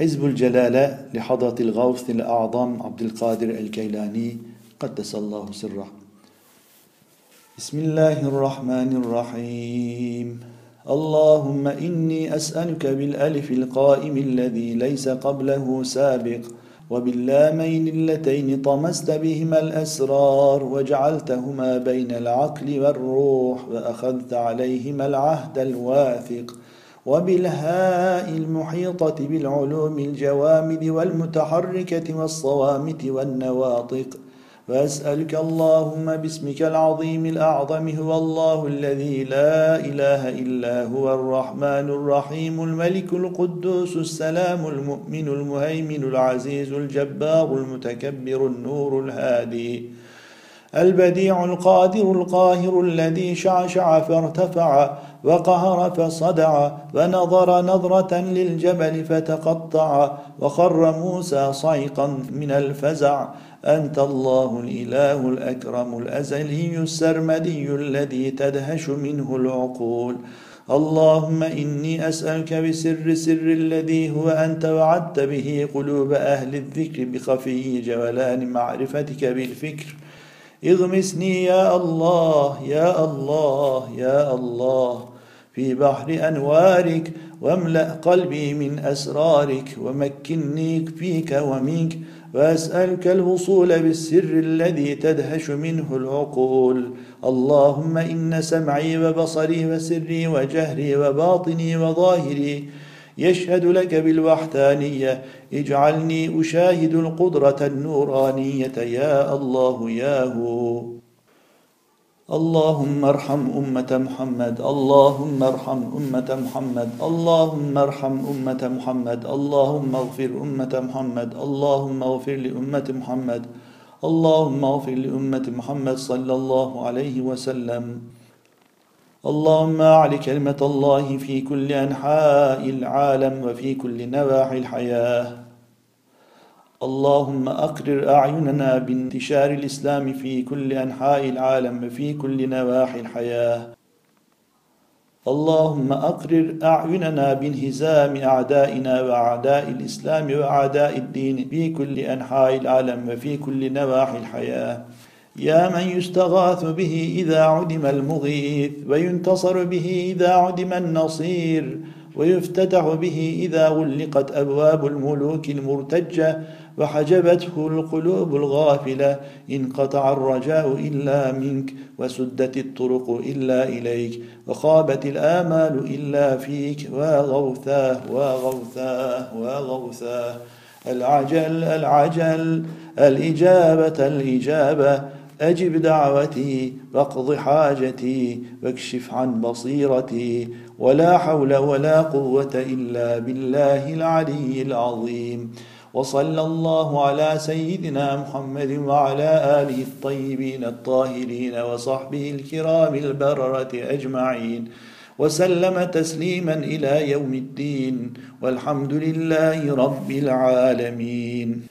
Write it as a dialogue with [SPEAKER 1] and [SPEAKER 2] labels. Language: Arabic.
[SPEAKER 1] حزب الجلالة لحضرة الغوث الأعظم عبد القادر الكيلاني قدس الله سره. بسم الله الرحمن الرحيم. اللهم إني أسألك بالألف القائم الذي ليس قبله سابق وباللامين اللتين طمست بهما الأسرار وجعلتهما بين العقل والروح وأخذت عليهما العهد الواثق. وبالهاء المحيطة بالعلوم الجوامد والمتحركة والصوامت والنواطق. وأسألك اللهم باسمك العظيم الأعظم هو الله الذي لا إله إلا هو الرحمن الرحيم الملك القدوس السلام المؤمن المهيمن العزيز الجبار المتكبر النور الهادي. البديع القادر القاهر الذي شعشع فارتفع وقهر فصدع ونظر نظرة للجبل فتقطع وخر موسى صعقا من الفزع. أنت الله الإله الأكرم الأزلي السرمدي الذي تدهش منه العقول. اللهم إني أسألك بسر سر الذي هو أنت وعدت به قلوب أهل الذكر بخفي جولان معرفتك بالفكر. اغمسني يا الله يا الله يا الله. في بحر أنوارك واملأ قلبي من أسرارك ومكني فيك ومنك وأسألك الوصول بالسر الذي تدهش منه العقول. اللهم إن سمعي وبصري وسري وجهري وباطني وظاهري يشهد لك بالوحدانية. اجعلني أشاهد القدرة النورانية. يا الله يا هو. اللهم ارحم أمة محمد. اللهم ارحم أمة محمد. اللهم ارحم أمة محمد. اللهم اغفر أمة محمد. اللهم اغفر لأمة محمد. اللهم اغفر لأمة محمد صلى الله عليه وسلم. اللهم أعل كلمة الله في كل أنحاء العالم وفي كل نواحي الحياة. اللهم أقرر أعيننا بانتشار الإسلام في كل أنحاء العالم وفي كل نواحي الحياة. اللهم أقرر أعيننا بانهزام أعدائنا وأعداء الإسلام وأعداء الدين في كل أنحاء العالم وفي كل نواحي الحياة. يا من يستغاث به إذا عدم المغيث وينتصر به إذا عدم النصير ويفتتح به إذا غلقت أبواب الملوك المرتجة وحجبته القلوب الغافلة انقطع الرجاء إلا منك وسدت الطرق إلا إليك وخابت الآمال إلا فيك وغوثاه وغوثاه وغوثاه العجل العجل الإجابة الإجابة. أجب دعوتي واقض حاجتي واكشف عن بصيرتي. ولا حول ولا قوة إلا بالله العلي العظيم. وصلى الله على سيدنا محمد وعلى آله الطيبين الطاهرين وصحبه الكرام البررة أجمعين. وسلم تسليما إلى يوم الدين. والحمد لله رب العالمين.